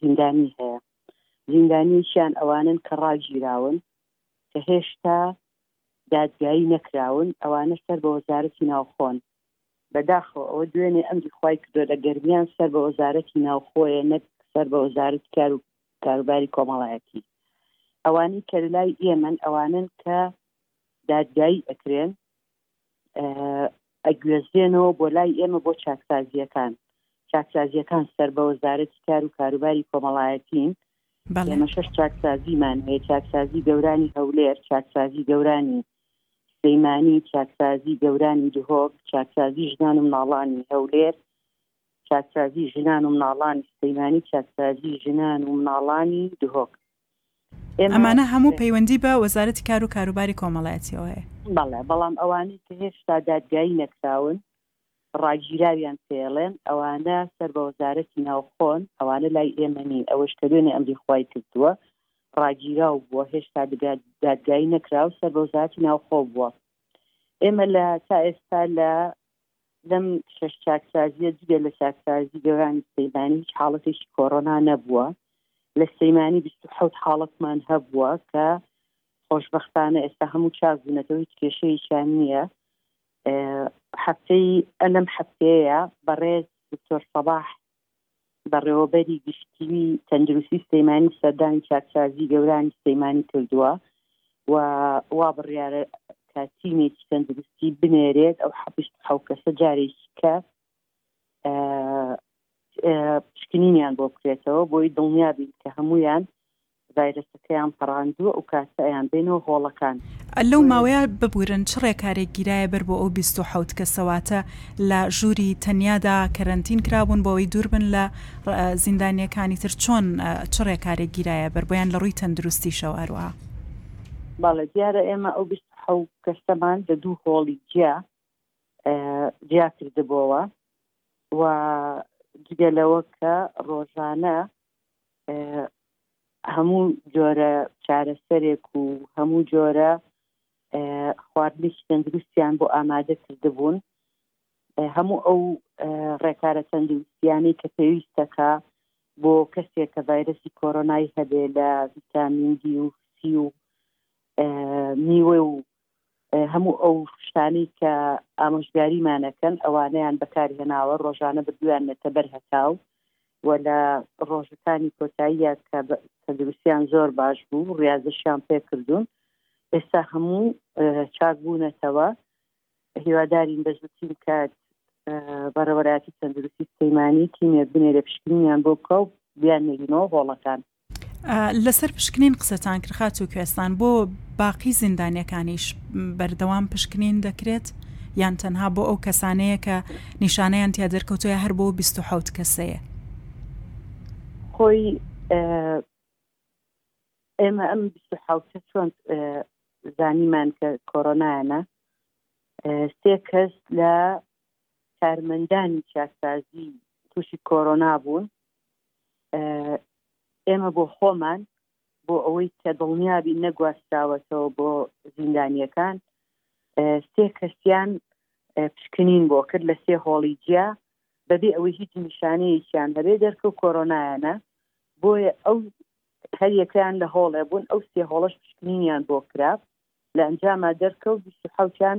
زیندانی هەیە زیندانیشیان ئەوانن کە ڕاگیراون کە هێشتا دادگایی نەکراون ئەوانە سەر بە وەزارەتی ناوخۆن بەداخەوە ئەوە دوێنێ ئەمری خی کردو لە گەرمیان سەر بە وەزارەتی ناوخۆیە نەک سەر بە وەزارت کار و کاروباری کۆمەڵایەتی ئەوانەی کە لای ئێمن ئەوانن کە دادگایی ئەکرێن ئەگوێزرێنەوە بۆ لای ئێمە بۆ چاکسازیەکان چاکسازیەکان سەر بە وەزارەتی کار و کاروباری کۆمەڵایەتین ئێمە شش چاکسازیمان هەیە چاکسازی گەورانی هەولێر چاکسازی گەورانی سلەیمانی چاکسازی گەورانی دهۆک چاکسازی ژنان و مناڵانی هەولێر چاکسازی ژنان و مناڵانی سلەیمانی چاکسازی ژنان و مناڵانی دهۆک ئەمانە هەموو پەیوەندی بە وەزارەتی کار و کاروباری کۆمەڵایەتیەوە هەیە. بەڵێ، بەڵام ئەوانەی کە هێشتا دادگایی نەکراون ڕاگیراویان پێڵێن ئەوانە سەر بە وەزارەتی ناوخۆن ئەوانە لای ئێمە نین ئەوەش کە دوێنێ ئەمری خوای کردووە ڕاگیراو بووە هێشتا دادگایی نەکراو سەر بە وەزارەتی ناوخۆ بووە ئێمە لە تا ئێستا لە لەم شەش چاکسازیە جگە لە چاکسازی گەورانی سلەیمانی هیچ حاڵەتێکی کۆرۆنا نەبووە لە سلەیمانی 26 حاڵەتمان هەبووە کە خۆشببختانە ئێستا هەموو چاکبوونەتەوە هیچ کێشەیەکیان نییە هەفتەی ئەلم هەفتەیە بەڕێز دکتۆر سەباح بەڕێوەبەری گشتیوی تەندروستی سلەیمانی سەردانی چاکسازی گەورانی سلەیمانی کردووە و وا بڕیارە کە تیمێکی تەندروستی بنێرێت ئەو حەپشت حوکەسە جارێکی کە پشکنینیان بۆ بکرێتەوە بۆی دڵنیابین کە هەمویان ڤایرەسەکەیان پەڕاندووە و کاتە ئەیان بێنەوە هۆڵەکان. ە لەو ماوەیە ببورن چ ڕێکارێک گیرایە بەر بۆ ئەو بیست و حەوت کەسە واتە لە ژووری تەنیادا کەرەنتین کرابوون بۆوەی دوور بن لە زیندانیەکانی تر چۆن چ ڕێکارێک گیرایە بەر بۆیان لە ڕووی تەندروستیشەوە هەروەها. بەڵێ دیارە ئێمە ئەو بیست و حەوت کەسەمان لە دوو هۆڵی جیا جیا کردبۆوە و جگە لەوە کە ڕۆژانە هەموو جۆرە چارەسەرێک و هەموو جۆرە خواردنێکی تەندروستیان بۆ ئامادە کردبوون هەموو ئەو ڕێکارە تەندروستیانەی کە پێویستەکە بۆ کەسێک کە ڤایرسی کۆرۆنای هەبێ لە ڤیتامین دی و سی و میوە و هەموو ئەو شتانەی کە ئامۆژگاریمانەکەن ئەوانەیان بەکارهێناوە ڕۆژانە بردویان نێتە بەر هەتاو و لە ڕۆژەکانی کۆتاییە کە تەندروستیان زۆر باش بوو ڕاضشیان پێکردوون ئێستا هەموو چاک بوونەتەوە هیوادارین بە زووتین بکات بەڕێوەراتی تەندروستی سلەیمانی تیمێک بنێرە پشکنیان بۆ بکە و بیان نێرینەوە هۆڵەکان لەسەر پشکنین قسەتان کرد خاتوو کوێستان بۆ باقی زیندانیەکانیش بەردەوام پشکنین دەکرێت یان تەنها بۆ ئەو کەسانەیە کە نیشانەیان تیا دەرکەوتوە هەر بۆ 26 کەسەیە خۆی ئێمە ئەم چۆن زانیمان کە کۆرۆنایانە سێ کەس لە کارمەندانی چاکسازی تووشی کۆرۆنا بوون ئێمە بۆ خۆمان بۆ ئەوەی کە دڵنیابی نەگواستراوەتەوە بۆ زیندانیەکان سێ کەسیان پشکنین بۆ کرد لە سێ هۆڵی جیا بەبێ ئەوەی هیچ نیشانەیەکیان هەبێ دەرکە و کۆرۆنایانە بۆیە ئەو هەریەکەیان لە هۆڵێ بوون ئەو سێ هۆڵش پشکنینیان بۆ کرا لە ئەنجاما دەرکەوت حوتیان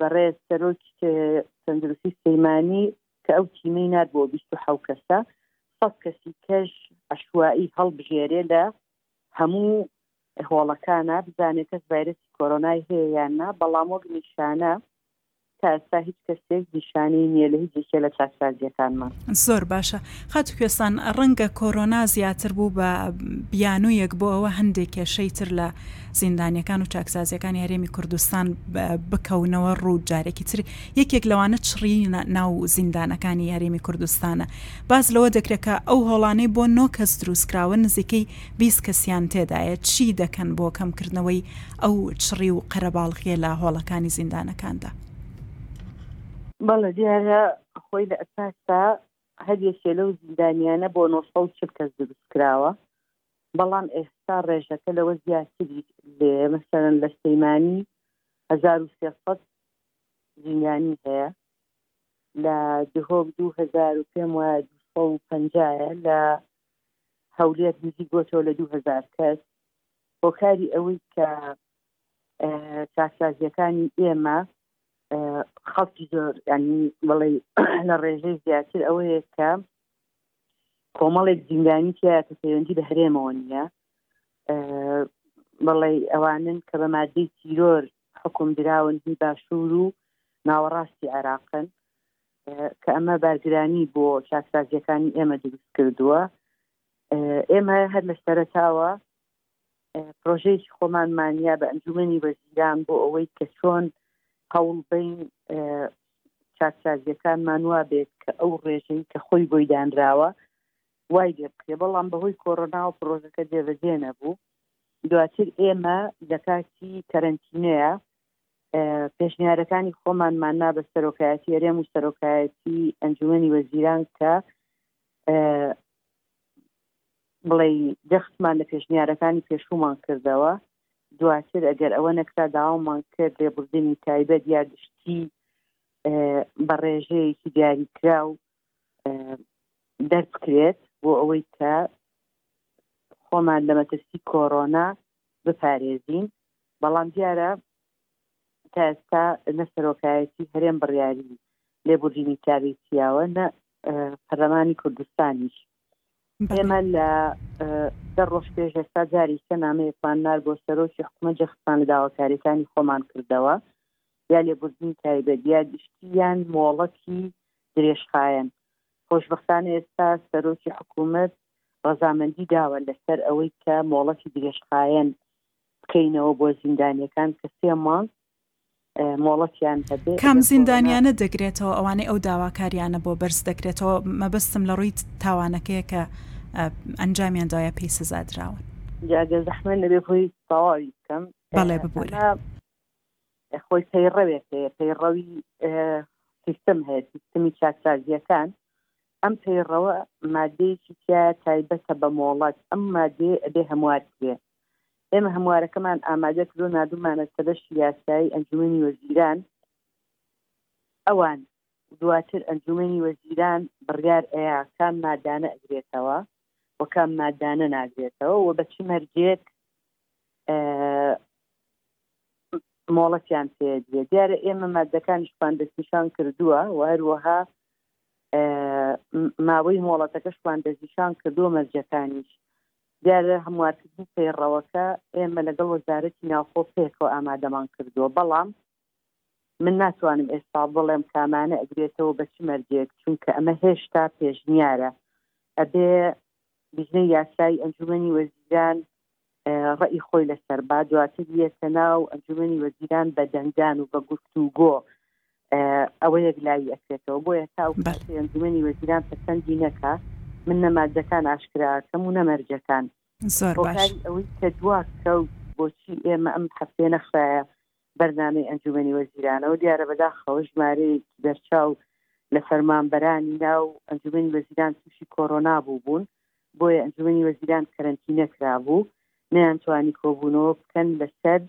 بەڕێز سەرۆک تەندروستی سەیمانی کە ئەو تیمەی نات بۆ 26 کەسە سەد کەسی کەش عشوایی هەڵبژێرێ لە هەموو هۆڵەکانە بزانێت کەس ڤایرسی کۆرۆنای هەیە یان نا بەڵام وەک نیشانە تاستا هیچ کەسێک نیشانی نییە لە هیچ یەکێ لە چاکسازیەکانمان زۆر باشە خات و کوێستان ڕەنگە کۆرۆنا زیاتر بوو بە بیانوویەک بۆ ئەوە هەندێک کێشەی تر لە زیندانیەکان و چاکسازیەکانی هەرێمی کوردستان بکەونەوە ڕوو جارێکی تر یەکێک لەوانە چڕینە ناو زیندانەکانی هەرێمی کوردستانە باس لەوە دەکرێت کە ئەو هۆڵانەی بۆ نۆ کەس دروستکراوە نزیکەی بیست کەسیان تێدایە چی دەکەن بۆ کەمکردنەوەی ئەو چڕی و قەرەباڵغیە لە هۆڵەکانی زیندانەکاندا؟ بەڵێ دیارە خۆی لە ئەساسدا هەریەکێ لەو زیندانیانە بۆ نۆ سەد و چل کەس دروستکراوە بەڵام ئێستا ڕێژەکە لەوە زیاتری لێ مەسەرەن لە سلەیمانی هەزار و سێ سەد زیندانی هەیە لە دهۆک دوو هەزار و پێم وایە دوو سەد و پەنجا لە هەولێر هزی گۆتەوە لە دوو هەزار کەس هۆکاری ئەوەی کە چاکسازیەکانی ئێمە خەڵکی زۆر ینی بڵێ لە ڕێژەی زیاتر ئەوەیە کە کۆمەڵێک زیندانی تایە کە پەیوەندی بە هەرێمەوە نیە بەڵێ ئەوانن کە بە مادەی تیرۆر حکوم دراون هی باشوور و ناوەڕاستی عێراقن کە ئەمە بارگرانی بۆ چاکسازیەکانی ئێمە دروست کردووە ئێمە هەر لە سەرتاوە پرۆژەیەکی خۆمانمانیا بە ئەنجومنی وەزیران بۆ ئەوەی کە چۆن هەوڵ بین چاکسازیەکانمان وا بێت کە ئەو ڕێژەی کە خۆی بۆی دانراوە وای لێ بکرێ بەڵام بەهۆی کۆرۆنا و پرۆژەکە جێبەجێ نەبوو دواتر ئێمە لە کاتی کەرەنتینەیە پێشنیارەکانی خۆمانمان نا بە سەرۆکایەتی ئەرێم و سەرۆکایەتی ئەنجومی وەزیران کە بڵێی جەختمان لە پێشنیارەکانی پێشوومان کردەوە، دواتر ئەگەر ئەوە نەکرا داوامان کرد لێبوردنی تایبەت یا گشتی بە ڕێژەیەکی دیاریکراو دەربکرێت بۆ ئەوەی کە خۆمان لە مەترسی کۆرۆنا بپارێزین بەڵام دیارە تا ئێستا نە سەرۆکایەتی هەرێم بڕیاری لێبوردینی تابێتیاوە نە پەرلەمانی کوردستانیش ئێمە لە دە ڕۆژ پێش ئێستا جاری سە نامەیەکمان نار بۆ سەرۆکی حکومە جەخستان لە داواکاریەکانی خۆمان کردەوە یا لێبوردنی تایبەت یا گشتییان مۆڵەتی درێژخایەن خۆشببختانە ئێستا سەرۆکی حکوومەت ڕەزامەندی داوە لەسەر ئەوەی کە مۆڵەتی درێژخایەن بکەینەوە بۆ زیندانیەکان کە سێ مانگ مۆڵەتیان هەبێت کام زیندانیانە دەگرێتەوە ئەوانەی ئەو داواکاریانە بۆ بەرز دەکرێتەوە مەبەستم لە ڕووی تاوانەکەیە کە ئەنجامیان دایە پێی سزادراون جاگە زەحمە نەبێ خۆی تەواوی بکەم بەڵێ ببوور خۆی پەیڕەوێک پەیڕەوی سیستم هەیە سیستمی چاکسازیەکان ئەم پەیڕەوە مادەیەکی تیایە تایبەتە بە مۆڵەت، ئەم مادەیە ئەبێ هەموار کرێ. ئێمە هەموارەکەمان ئامادە کردو ناردومانەتە بەشی یاسایی ئەنجومەنی وەزیران، ئەوان دواتر ئەنجومەنی وەزیران بڕیار ئەیا کام مادانە ئەگرێتەوە و کام مادانە ناگرێتەوە و بە چ مەرجێک مۆڵەتیان پێدرێت. دیارە ئێمە مادەکانیشمان دەستنیشان کردووە و هەروەها ماوەی مۆڵەتەکەشمان دەستنیشان کردووە مەرجەکانیش دیارە هەموارکردنی پەیڕەوەکە ئێمە لەگەڵ وەزارەتی ناوخۆ پێکەوە ئامادەمان کردووە بەڵام من ناتوانم ئێستا بڵێم کامانە ئەگرێتەوە بە چ مەرجێک چونکە ئەمە هێشتا پێشنیارە ئەبێ بژنە یاسایی ئەنجومی وەزیران ڕێی خۆی لەسەر با دواتر یەتە ناو ئەنجومی وەزیران بە دەنگدان و بە گفتوگۆ ئەوە یەک لای ئەکرێتەوە بۆیە تا ئەنجومی وەزیران پەسەندی نەکە من نەمادەکان ئاشکراکەم و نەمەرجەکان زۆر ئەوەی کە دوا کەوت بۆچی ئێمە ئەم حەفتێ نەخرایە بەرنامەی ئەنجومەنی وەزیرانەوە دیارە بەداخەوە ژمارەیەکی دەرچاو لە فەرمانبەرانی ناو ئەنجومەنی وەزیران تووشی کۆرۆنا بوو بوون بۆیە ئەنجومەنی وەزیران کەرەنتینە کرابوو نەیانتوانی کۆبوونەوە بکەن لەسەر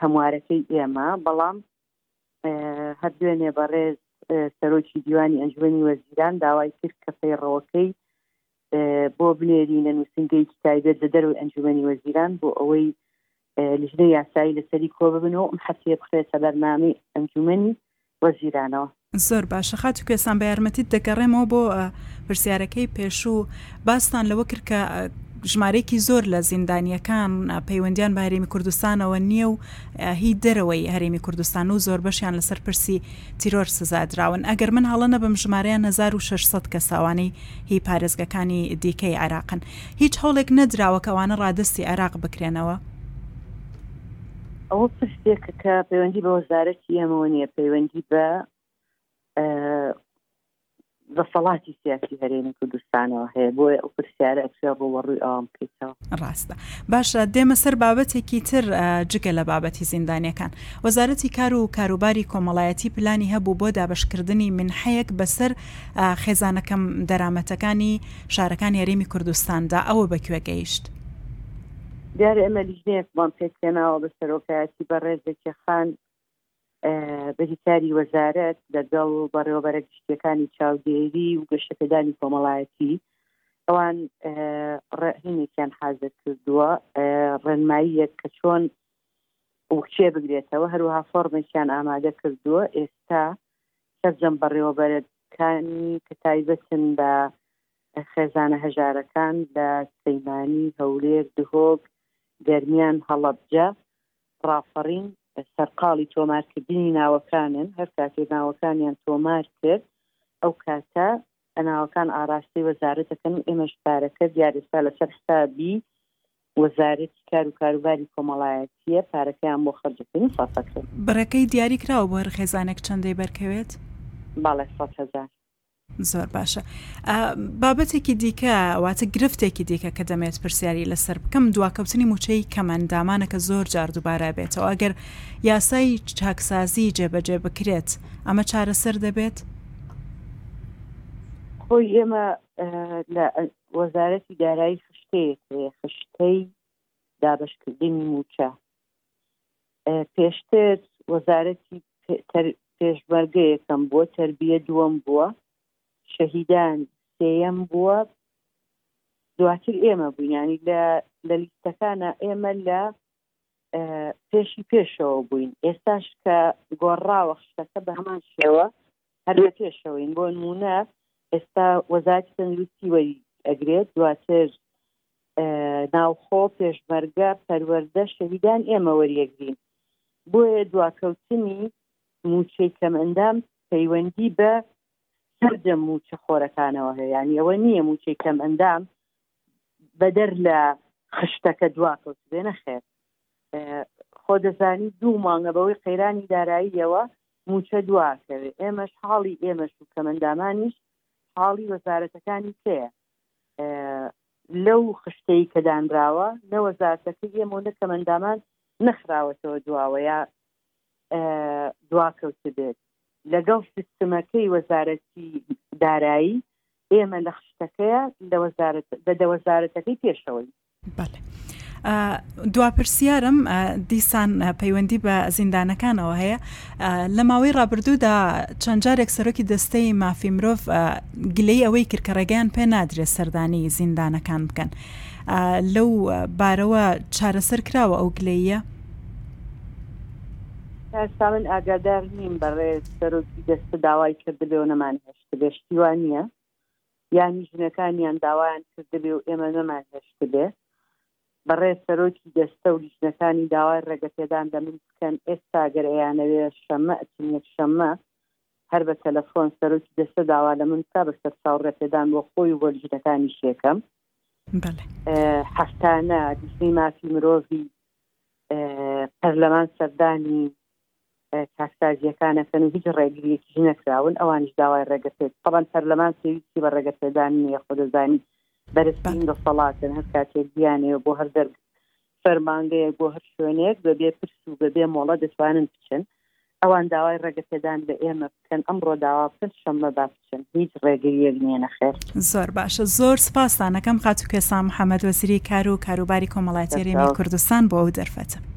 هەموارەکەی ئێمە بەڵام هەر دوێنێ بەڕێز سەرۆکی دیوانی ئەنجومەنی وەزیران داوای کرد کە پەیڕەوەکەی بۆ بنێرینە نووسنگەیەکی تایبێت لە دەروی ئەنجومی وەزیران بۆ ئەوەی لژنە یاسایی لەسەری کۆ ببن و حەسیە بخرێتە بەرنامی ئەنجومی وەزیرانەوە. زۆر باشە خاتو کوێستان بە یارمەتیت دەگەڕێمەوە بۆ پرسیارەکەی پێشوو باستان لەوە کرد کە ژمارەیەکی زۆر لە زیندانیەکان پەیوەندیان بە هەرێمی کوردستانەوە نییە و هی دەرەوەی هەرێمی کوردستان و زۆر بەشیان لەسەر پرسی تیرۆر سزادراون ئەگەر من هەڵە نەبم ژمارەیان 1600 کەساوانەی هی پارێزگەکانی دیکەی عێراقن. هیچ هەوڵێک نەدراوە کە ئەوانە ڕادەستی عێراق بکرێنەوە؟ ئەوە پرسێکە کە پەیوەندی بە وەزارەتی ئێمەوە نییە، پەیوەندی بە دەسەڵاتی سیاسی هەرێمی کوردستانەوە هەیە، بۆیە ئەو پرسیارە ئەکرێ ڕووبەڕووی ئەوان بکەیتەوە. ڕاستە. باشە دێمە سەر بابەتێکی تر جگە لە بابەتی زیندانییەکان. وەزارەتی کار و کاروباری کۆمەڵایەتی پلانی هەبوو بۆ دابەشکردنی مینحەیەک بەسەر خێزانە کەم دەرامەتەکانی شارەکانی هەرێمی کوردستاندا ئەوە بە کوێ گەیشت؟ دیارە ئێمە لیژنەیەکمان پێکهێناوە بە سەرۆکایەتی بەڕێز زەکیە خان بریکاری وەزارەت لەگەڵ بەڕێوەبەرە گشتیەکانی چاودێری و گەشتەپێدانی کۆمەڵایەتی ئەوان ڕێنێکیان حازر کردووە ڕێنماییەک کە چۆن وکچێ بگرێتەوە هەروها فۆرمێکیان ئامادە کردووە ئێستا سەرجەم بەڕێوەبەرەکانی کە تایبەتن بە خێزانە هەژارەکان لە سلەیمانی، هەولێر، دهۆک، گەرمیان، هەڵەبجە، ڕاپەڕین سەرقاڵی تۆمارکردنی ناوەکانن، هەر کاتێ ناوەکانیان تۆمار کرد ئەو کاتە ناوەکان ئاراستەی وەزارەت دەکەن و ئێمەش پارەکە دیار ئێستا لەسەر حسابی وەزارەتی کار و کاروباری کۆمەڵایەتییە پارەکەیان بۆ خەرجەکەین و سەرفەکرێن. بڕەکەی دیاری کراوە بۆ هەر خێزانێک چەند دەی بەرکەوێت؟ بەڵێ سەد هەزار. زۆر باشە بابەتێکی دیکە واتە گرفتێکی دیکە کە دەمێت پرسیاری لەسەر بکەم دواکەوتنی موچەی کەمەن دامانەکە زۆر جار دووبارە بێتەوە ئەگەر یاسای چاکسازی جێبەجێ بکرێت ئەمە چارەسەر دەبێت؟ خۆی ئێمە لە وەزارەتی دارایی خشتەیەک هەیە خشتەی دابشکردنی موچە پێشتر وەزارەتی پێشمەرگە یەکەم بووە تربیە دووەم بووە شەهیدان سێەم بووە دواتر ئێمە بووینانی لە لە لیستەکانە ئێمە لە پێشی پێشەوە بووین ئێستاش کە گۆڕاوە خشتەکە بە هەمان شێوە هەر لە پێشەوەین بۆ نمونە ئێستا وەزارتی تەندروستی وەری ئەگرێت دواتر ناوخۆ پێشمەرگە پەروەەردە شەهیدان ئێمە وەریەگرین بۆیە دواکەوتنی موچەی کەم ئەندام پەیوەندی بە سەرجە موچە خۆرەکانەوە هەیە یعنی ئەوە نییە موچەی کەم ئەندام بەدەر لە خشتەکە دواکەوت بێنە خێر خۆ دەزانی دوو مانگە بەوەی قەیرانی داراییەوە موچە دوا کەوێ ئێمەش حاڵی ئێمەش و کەمەندامانیش حاڵی وەزارەتەکانی کێە لەو خشتەی کە دانراوە نە وەزارتەکە ئێمە و نە کەمەندامان نەخراوەتەوە دواوەیە دواکەوت بێت لەگەڵ سیستمەکەی وەزارەتی دارایی ئێمە لە خشتەکەیە لە وەزارت بە دە وەزارەتەکەی پێشەوەی بەڵێ. دوا پرسیارم دیسان پەیوەندی بە زیندانەکانەوە هەیە. لە ماوەی ڕابردوودا چەند جارێک سەرۆکی دەستەی مافی مرۆڤ گلەی ئەوەی کرد کە ڕێگەیان پێ نادرێت سەردانی زیندانەکان بکەن. لەو بارەوە چارەسەر کراوە ئەو گلەییە؟ تا ئێستا من ئاگادار نیم بەڕێز سەرۆکی دەستە داوای کردبێ و نەمانهێشتبێ، شتی وا نییە. یانی ژنەکانیان داوایان کردبێ و ئێمە نەمانهێشتبێ بەڕێز سەرۆکی دەستە و لیژنەکانی داوای ڕێگەپێدان لە من بکەن، ئێستا گەر ئەیانەوێ شەممە ئەچم یەکشەممە هەر بە تەلەفۆن سەرۆکی دەستە داوا لە من بکا بە سەرچاو ڕێپێدان بۆ خۆی و بۆ لیژنەکانیش یەکەم هەفتانە لیژنەی مافی مرۆڤی پەرلەمان سەردانی چاکسازیەکانەکەن و هیچ ڕێگریەکی نەکراون ئەوانش داوای ڕێگە پێ بەڵام پەرلەمان پێویستی بە ڕێگە پێدان نیە خۆ دەزانین بەرزترین دەسەڵاتن هەر کاتێک بیانێ بۆ هەر دەرگ فەرمانگەیە بۆ هەر شوێنێک بەبێ پرس و بەبێ مۆڵە دەتوانن بچن ئەوان داوای ڕێگە پێدان بە ئێمە بکەن ئەم ڕۆداوا بکەن شەممە با بچن هیچ ڕێگریەک نیە نەخێر زۆر باشە زۆر سپاستانەکەم خاتو کێسا محەممەد وەزیری کار و کاروباری کۆمەڵاتیێمی کوردستان بۆ ئەو دەرفەتە.